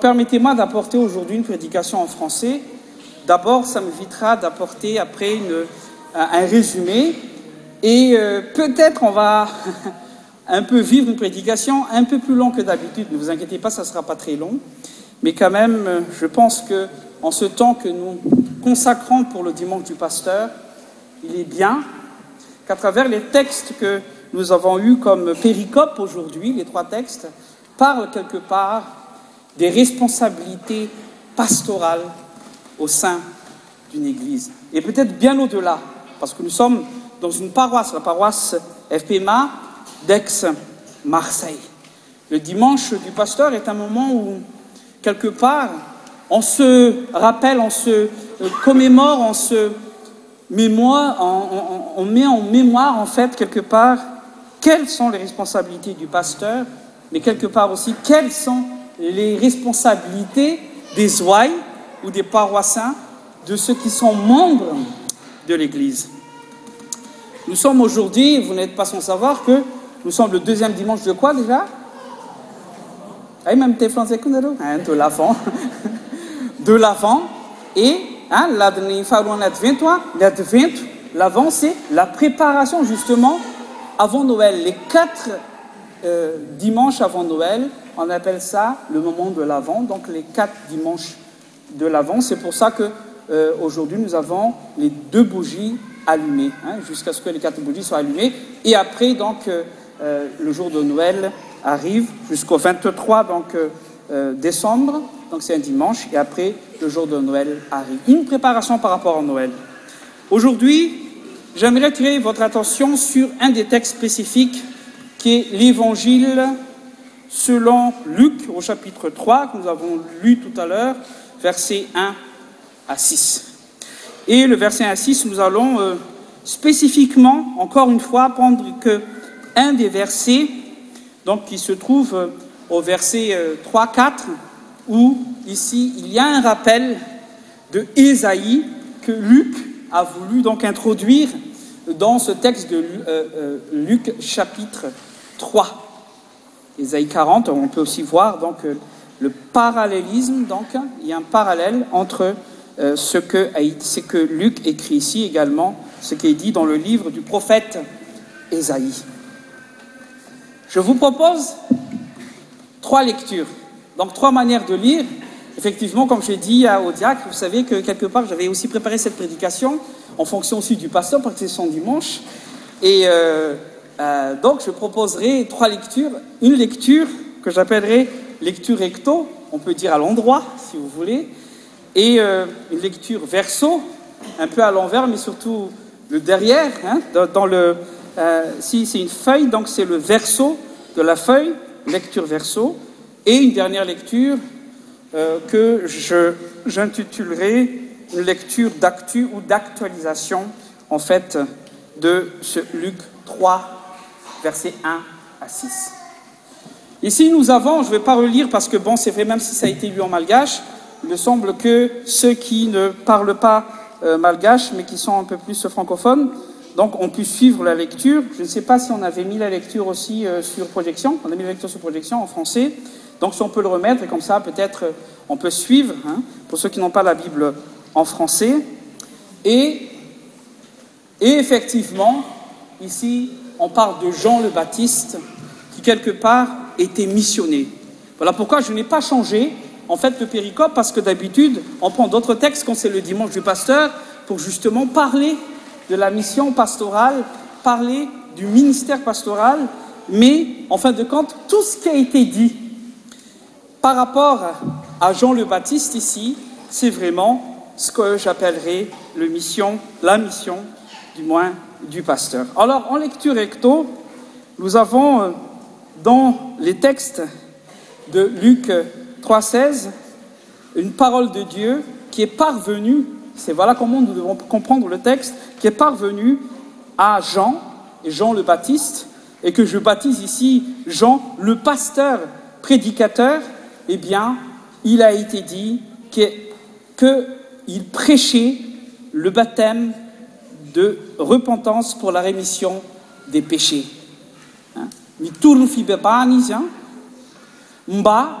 permettez moi d'apporter aujourd'hui une prédication en français d'abord ça m'évitera d'apporter après euh, un résumé et euh, peut être on va un peu vivre une prédication un peu plus long que d'habitude ne vous inquiétez pas ca ne sera pas très long mais quand même je pense queen ce temps que nous consacrons pour le dimanche du pasteur il est bien qu'à travers les textes que nous avons eus comme péricope aujourd'hui les trois textes parlent quelque part responsabilités pastorales au sein d'une église et peut-être bien au delà parce que nous sommes dans une paroisse la paroisse fpma d'ex marseille le dimanche du pasteur est un moment où quelque part on se rappelle on se euh, commémore on seon met en mémoire enfait quelque part quelles sont les responsabilités du pasteur mais quelque part aussi quellessont les responsabilités des oai ou des paroissins de ceux qui sont membres de l'église nous sommes aujourd'hui vous n'êtes pas sans savoir que nous sommes le deuxième dimanche de quoi déjà ah, ah, de lavant de l'avant et lad2t2t l'avant c'est la préparation justement avant noël les 4atre euh, dimanches avant noël on appelle çla le moment de l'avant donc les 4utr dimanches de l'avant c'est pour çla queaujourd'hui euh, nous avons les deux bougies allumés jusqu'à ce que les 4uatre bougies soiet allumés et après donc euh, euh, le jour de noël arrive jusqu'au 23doc décembre donc c'est un dimanche et après le jour de noël arrive une préparation par rapport àu noël aujourd'hui j'aimerais tirer votre attention sur un des textes spécifiques qui est l'évangile selon luc au chapitre 3 que nous avons lu tout à l'heure verset 1 à s et le verse à si nous allons euh, spécifiquement encore une fois apprendre queun des versets qui se trouven euh, au versets 3 4 où ici il y a un rappel de esaïe que luc a voulu donc introduire dans ce texte de euh, luc chapitre 3 esaï 40 on peut aussi voir donc euh, le parallélisme donc il y a un parallèle entre euh, ce qce que luc écrit ici également ce quiest dit dans le livre du prophète esaïe je vous propose trois lectures donc trois manières de lire effectivement comme j'ai dit au diacre vous savez que quelque part j'avais aussi préparé cette prédication en fonction aussi du pasteur parce que c'est son dimanche et euh, Euh, donc je proposerai trois lectures une lecture que j'appellerai lecture hecto on peut dire à l'endroit si vous voulez et euh, une lecture verseau un peu à l'envers mais surtout le derrière dans le euh, si c'est une feuille donc c'est le verseau de la feuille lecture verseau et une dernière lecture que j'intitulerai une lecture dactu ou d'actualisation en fait de ce luc 3 1 à ici nous avons je e vais pas relire parce que bon c'est vrai même si ça a été lu en malgâche il ne semble que ceux qui ne parlent pas euh, malgâche mais qui sont un peu plus francophones donc on put suivre la lecture je ne sais pas si on avait mis la lecture aussi euh, sur projection on a is la lecture sur projection en français donc si on peut le remettre et comme ça peut-être euh, on peut e suivre pour ceux qui n'ont pas la bible en français et effectivement ici on parle de jean le baptiste qui quelque part était missionné voilà pourquoi je n'ai pas changé en fait le péricope parce que d'habitude on prend d'autres textes comme c'est le dimanche du pasteur pour justement parler de la mission pastorale parler du ministère pastoral mais en fin de compte tout ce qui a été dit par rapport à jean le baptiste ici c'est vraiment ce que j'appellerai lla mission du moins pasteur alors en lecture ecto nous avons euh, dans les textes de luc 31v euh, une parole de dieu qui est parvenue c'est voilà comment nous devons comprendre le texte qui est parvenu à jean et jean le baptiste et que je baptise ici jean le pasteur prédicateur eh bien il a été dit qu'il prêchait le baptême repentance pour la rémission des péchés mi tr fiba mba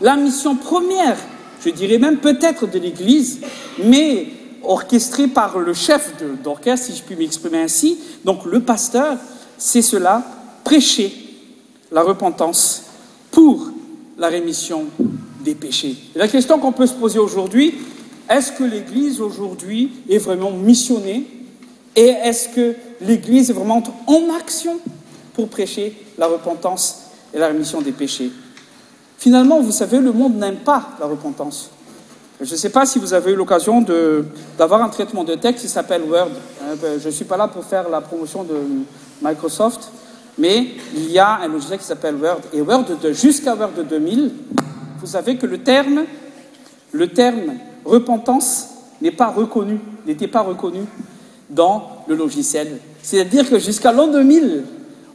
la mission première je dirais même peut être de l'église mais orchestrée par le chef d'orchestre si je puis m'exprimer ainsi donc le pasteur c'est cela prêcher la repentance pour la remission des péchés la question qu'on peut se poser aujourd'hui est ce que l'église aujourd'hui est vraiment missionnée et est ce que l'église est vraiment en action pour prêcher la repentance et la remission des péchés finalement vous savez le monde n'aime pas la repentance je ne sais pas si vous avez eu l'occasion d'avoir un traitement de texte qui s'appelle world euh, je ne suis pas là pour faire la promotion de microsoft mais il y a un logiciel qui s'appelle word et word jusqu'à wordde 2000 vous savez que le terme repentance n'était pas reconnu dans le logiciel c'est à dire que jusqu'à l'an 20000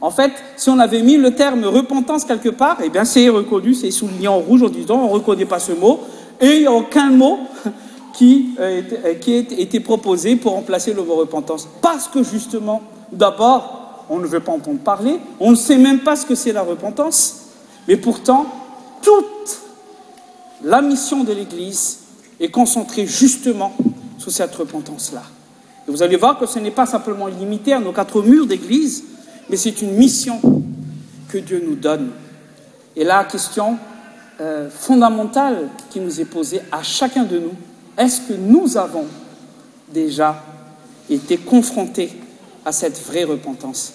en fait si on avait mis le terme repentance quelque parten eh c'est reconnu c'est soulilion rouge en disant on ne reconnaît pas ce mot et il n'y a aucun mot qi ait été proposé pour remplacer novo repentance parce que justement d'abord on ne veut pas entendre parler on ne sait même pas ce que c'est la repentance mais pourtant toute la mission de l'église est concentrée justement sur cette repentance là et vous allez voir que ce n'est pas simplement illimité à nos quatre murs d'église c'est une mission que dieu nous donne et la question euh, fondamentale qui nous est posée à chacun de nous est-ce que nous avons déjà été confrontés à cette vraie repentance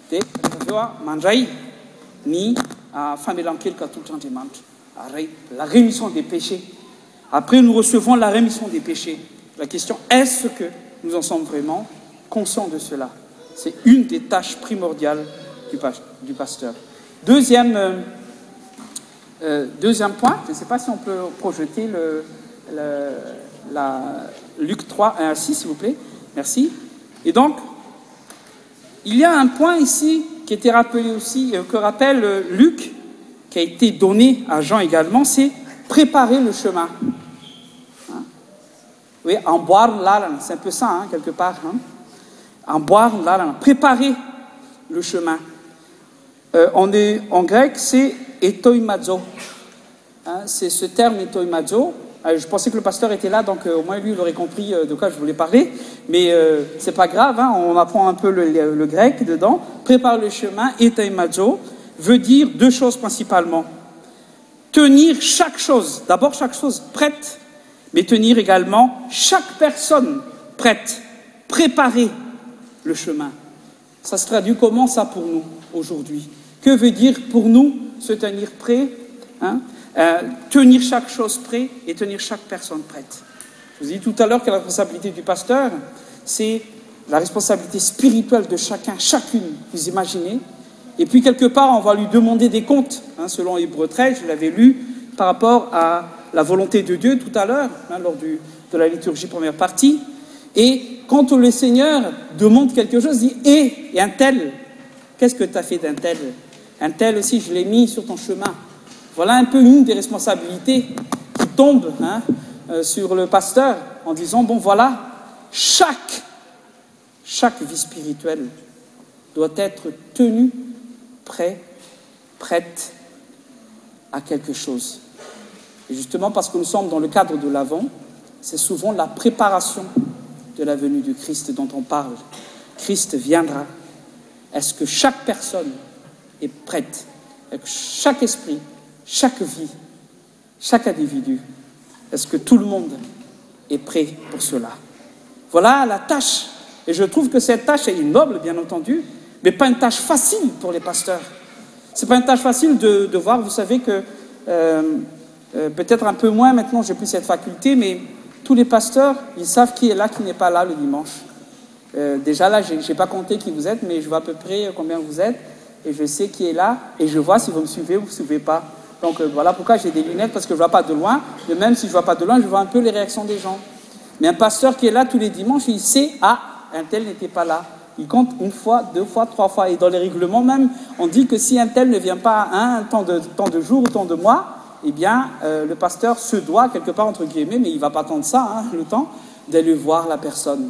de mandray ny famelakeloq tt ndrimatra la remission des péchés après nous recevons la remission des péchés la question est ce que nous en sommes vraiment conscients de cela c'est une des tâches primordiales du pasteur euh, euh, deuxième point je n sait pas si on peut projeter la luc 3 si si vous plaît merci et donc il y a un point ici qui été rappelé aussi euh, que rappelle luc qui a été donné à jean également c'est préparer le chemin en boire l c'est un peu ça quelque part borpréparer le chemin on euh, est en grec c'est etoimazo c'est ce terme etoimazo euh, je pensais que le pasteur était là donc euh, au moins lui il aurait compris de quoi je voulais parler mais c'est pas grave on apprend un peu le grec dedans préparer le chemin etoimazo veut dire deux choses principalement tenir chaque chose d'abord chaque chose prête mais tenir également chaque personne prête prépare cmn ça se traduit comment ça pour nous aujourd'hui que veut dire pour nous se tenir prêt euh, tenir chaque chose prêt et tenir chaque personne prête je vous ai dit tout à l'heure que la responsabilité du pasteur c'est la responsabilité spirituelle de chacun chacune vous imaginez et puis quelque part on va lui demander des comptes selon hébreu 13 je l'avais lu par rapport à la volonté de dieu tout à l'heure lors de la liturgie première partie quand le seigneur demande quelque chose dit eh un tel qu'est-ce que tua fait d'untel un tel aussi je l'ai mis sur ton chemin voilà un peu une des responsabilités qui tombent euh, sur le pasteur en disant bon voilà cqchaque vie spirituelle doit être tenu prêt prête à quelque chose justement parce que nous sommes dans le cadre de l'avant c'est souvent la préparation lavenue du christ dont on parle christ viendra est-ce que chaque personne est prête chaque esprit chaque vie chaque individu est ce que tout le monde est prêt pour cela voilà la tâche et je trouve que cette tâche est noble bien entendu mais pas une tâche facile pour les pasteurs ce n'est pas une tâche facile de voir vous savez que euh, euh, peut-être un peu moins maintenant j'a puis cette faculté mais lpasteurs ils savent qui est là qui n'est pas là le dimanche euh, déjà là j'ai pas compté qui vous êtes mais je vois à peu près combien vous êtes et je sais qui est là et je vois si vous me suivez ou v e suivez pas donc euh, voilà pourquoi j'ai des lunetts parce que je vois pas de loin mais même si je vois pas de loin je vois un peu les réactions des gens mais un pasteur qui est là tous les dimanches il sait ah untel n'était pas là il compte une fois deux fois trois fois et dans les règlements même on dit que si untel ne vient pas ttemps de jour ou temps de mois Eh bien euh, le pasteur se doit quelque part entre guilem mais il va pas attendre ça le temps d'aller voir la personne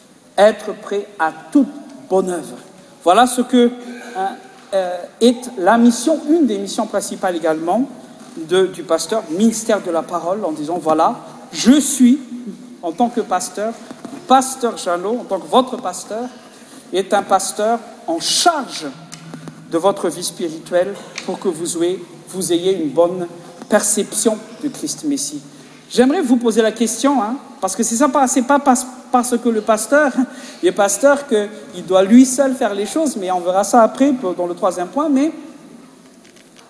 être prêt à toute bonne œuvre voilà ce queest euh, la mission une des missions principales également du pasteur ministère de la parole en disant voilà je suis en tant que pasteur pasteur jeanlo en tant que votre pasteur et un pasteur en charge votre vie spirituelle pour que vous ayez une bonne perception de christ messi j'aimerais vous poser la question parce que ces cest pas parce que le pasteur est pasteur queil doit lui seul faire les choses mais on verra ça après dans le troisième point mais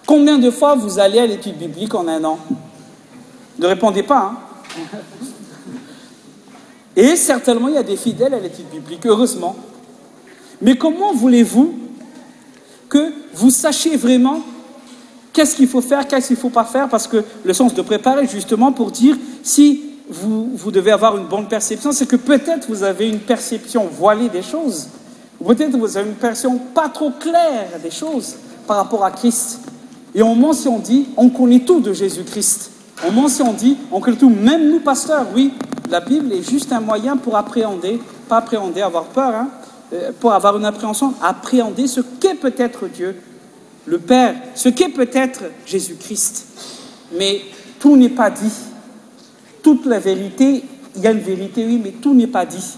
combien de fois vous allez à l'étude biblique en un an ne répondez pas et certainement il y a des fidèles à l'étude biblique heureusement mais comment voulez-vous vous sachiez vraiment qu'est ce qu'il faut faire qu'est ce quil ne faut pas faire parce que le sens de préparer justement pour dire si vous devez avoir une bonne perception c'est que peut-être vous avez une perception voilée des choses ou peut-être vous avez une pereption pas trop claire des choses par rapport à christ et on mencien dit on connaît tout de jésus christ on mencien dit on connaît tout même nous pasteurs oui la bible est juste un moyen pour appréhender pas appréhender avoir peur Euh, pour avoir une appréhension appréhender ce qu'est peut-être dieu le père ce qu'est peut être jésus christ mais tout n'est pas dit toute la vérité il y a une vérité oui mais tout n'est pas dit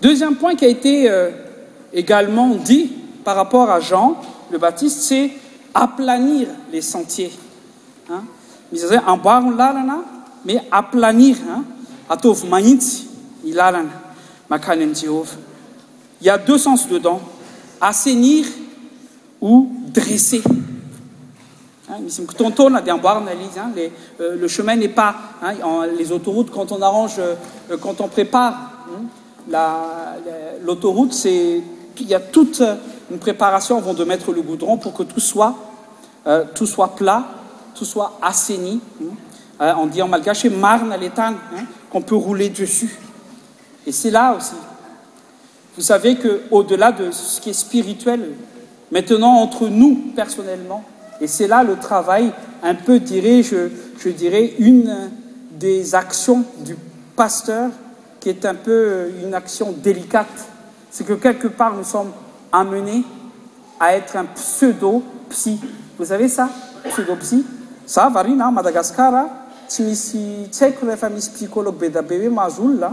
deuxième point qui a été euh, également dit par rapport à jean le baptiste c'est aplanir les sentiers enboar lalana mais aplanir atovmanit ilalan makanenziov il y a deux sens dedans dressetontondnboiralise euh, le chemin n'est pas les autoroutes quand on arrange euh, euh, quand on prépare l'autoroute c'est il y a toute une préparation avant de mettre le goudron pour que to soitout soit plat tout soit assaini en dit en malgache marne à létane qu'on peut rouler dessus et c'est là aussi vous savez queau delà de ce qui est spirituel maintenant entre nous personnellement et c'est là le travail un peu dirai e je dirais une des actions du pasteur qui est un peu euh, une action délicate c'est que quelque part nous sommes amenés à être un pseudopsi vous savez ça pseudopsi ça varina madagascara smisy sècrefamis psychologue beda bebe mazoula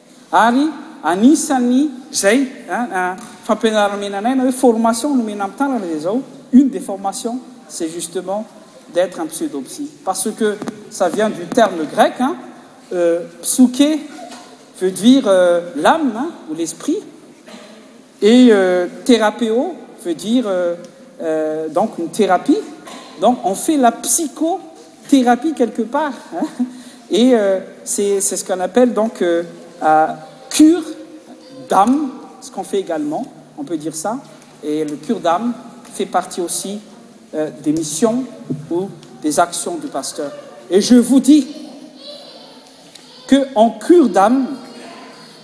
ary anisany zay ah, fampinaramenanaina hoe formation nomena ptanrana zay zao une des formation c'est justement d'être un pseudopsi parce que ça vient du terme grec euh, psoke veut duire euh, l'ame o l'esprit et euh, therapeo veut dire euh, euh, une thérapie doc on fait la psychothérapie quelque part et c'est ce qu'on appelle donc kur dame ce qu'on fait également on peut dire ça et le cur dame fait partie aussi des missions ou des actions du pasteur et je vous dis qu'en kure dame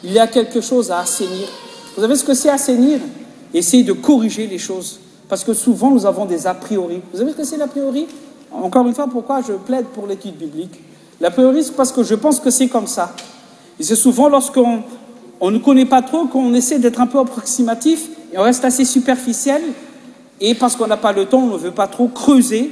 il y a quelque chose à assanir vusavez ce que c'est assainir essayer de corriger les choses parce que souvent nous avons des apprioris vous avez ce que c'est l'apriori encore une fois pourquoi je plaide pour l'étude biblique l'apriori c'et parce que je pense que c'est comme ça et c'est souvent lorsqu'on ne connaît pas trop qu'on essaie d'être un peu approximatif et on reste assez superficiel et parce qu'on n'a pas le temps on ne veut pas trop creuser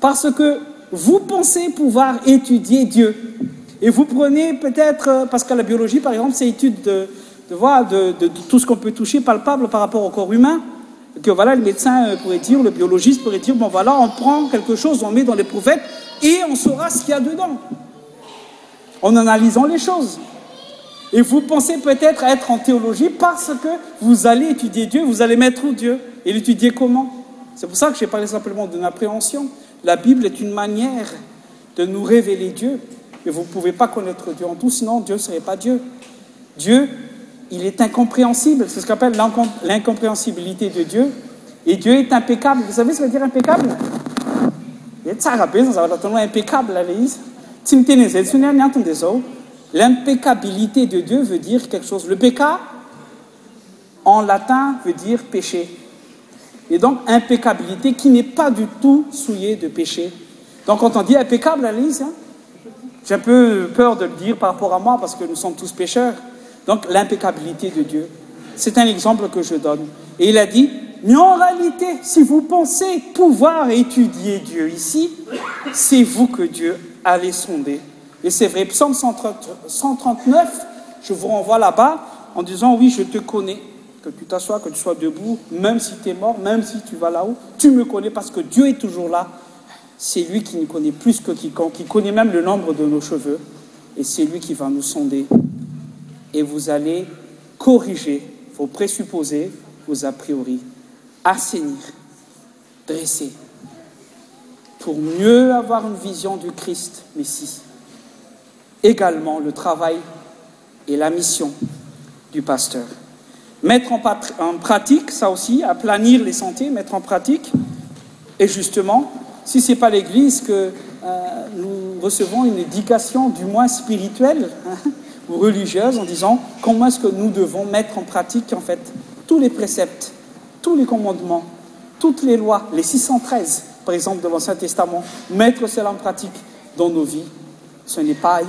parce que vous pensez pouvoir étudier dieu et vous prenez peut-être euh, parce que la biologie par exemple c'est étude devoie tout ce qu'on peut toucher palpable par rapport au corps humain quevoilà le médecin euh, pourrait dire le biologiste pourrait dire bon voilà on prend quelque chose on met dans les prophètes et on saura ce qu'il y a dedans tesoes et vous pensez peut-être être en théologie parce que vous allez étudier dieu vous allez mettre dieu et l'étudier comment c'est pour ça que j'ai parlé simplement d'un appréhension la bible est une manière de nous révéler dieu a vous ne pouvez pas connaître dieu en tous non dieu ne serait pas dieu dieu il est incompréhensible c'est ce quappelle l'incompréhensibilité de dieu et dieu est impéccable vous savez ce veut direimpcableimpécable ds l'impéccabilité de dieu veut dire quelque chose le péccat en latin veut dire péché e donc impéccabilité qui n'est pas du tout souillé de péché donc quand on dit impéccable alis j'ai un peu peur de le dire par rapport à moi parce que nous sommes tous pécheurs donc l'impéccabilité de dieu c'est un exemple que je donne et il a dit mais en réalité si vous pensez pouvoir étudier dieu ici c'est vous que dieu od et c'est vrai ps139 je vous renvoie là-bas en disant oui je te connais que tu tassoi que tu sois debout même si tu est mort même si tu vas là-haut tu me connais parce que dieu est toujours là c'est lui qui ne connaît plus que qin qui connaît même le nombre de nos cheveux et c'est lui qui va nous sonder et vous allez corriger vos présupposés vos a prioris assainir dresser pour mieux avoir une vision du christ mais si également le travail et la mission du pasteur mettre en pratique ça aussi a planir les santés mettre en pratique et justement si ce n'est pas l'église que euh, nous recevons une édication du moins spirituelle ou religieuse en disant comment est ce que nous devons mettre en pratique enfait tous les préceptes tous les commandements toutes les lois les 613 par exemple de l'ancien testament mettre cela en pratique dans nos vies ce n'est pas